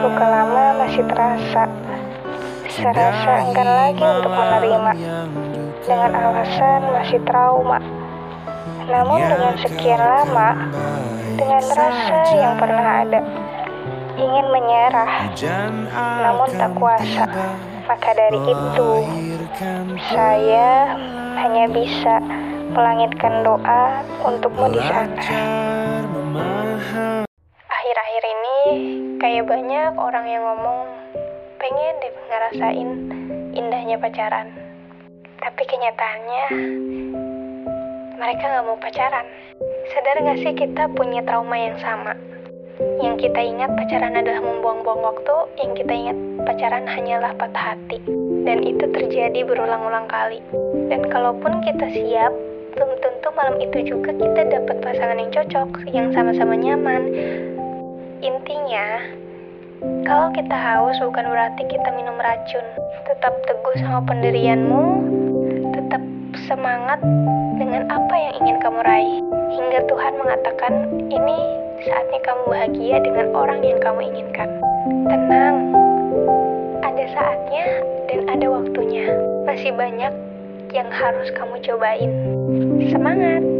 Luka lama masih terasa. Serasa enggan lagi untuk menerima. Dengan alasan masih trauma. Namun dengan sekian lama, dengan rasa yang pernah ada, ingin menyerah, namun tak kuasa. Maka dari itu, saya hanya bisa melangitkan doa untukmu di sana. Akhir-akhir ini, kayak banyak orang yang ngomong pengen deh ngerasain indahnya pacaran. Tapi kenyataannya, mereka nggak mau pacaran. Sadar gak sih kita punya trauma yang sama? Yang kita ingat pacaran adalah membuang-buang waktu, yang kita ingat pacaran hanyalah patah hati. Dan itu terjadi berulang-ulang kali. Dan kalaupun kita siap, belum tentu malam itu juga kita dapat pasangan yang cocok, yang sama-sama nyaman. Intinya, kalau kita haus bukan berarti kita minum racun. Tetap teguh sama pendirianmu, tetap semangat dengan apa yang ingin kamu raih. Hingga Tuhan mengatakan, ini saatnya kamu bahagia dengan orang yang kamu inginkan. Tenang, ada saatnya dan ada waktunya. Masih banyak yang harus kamu cobain. Semangat!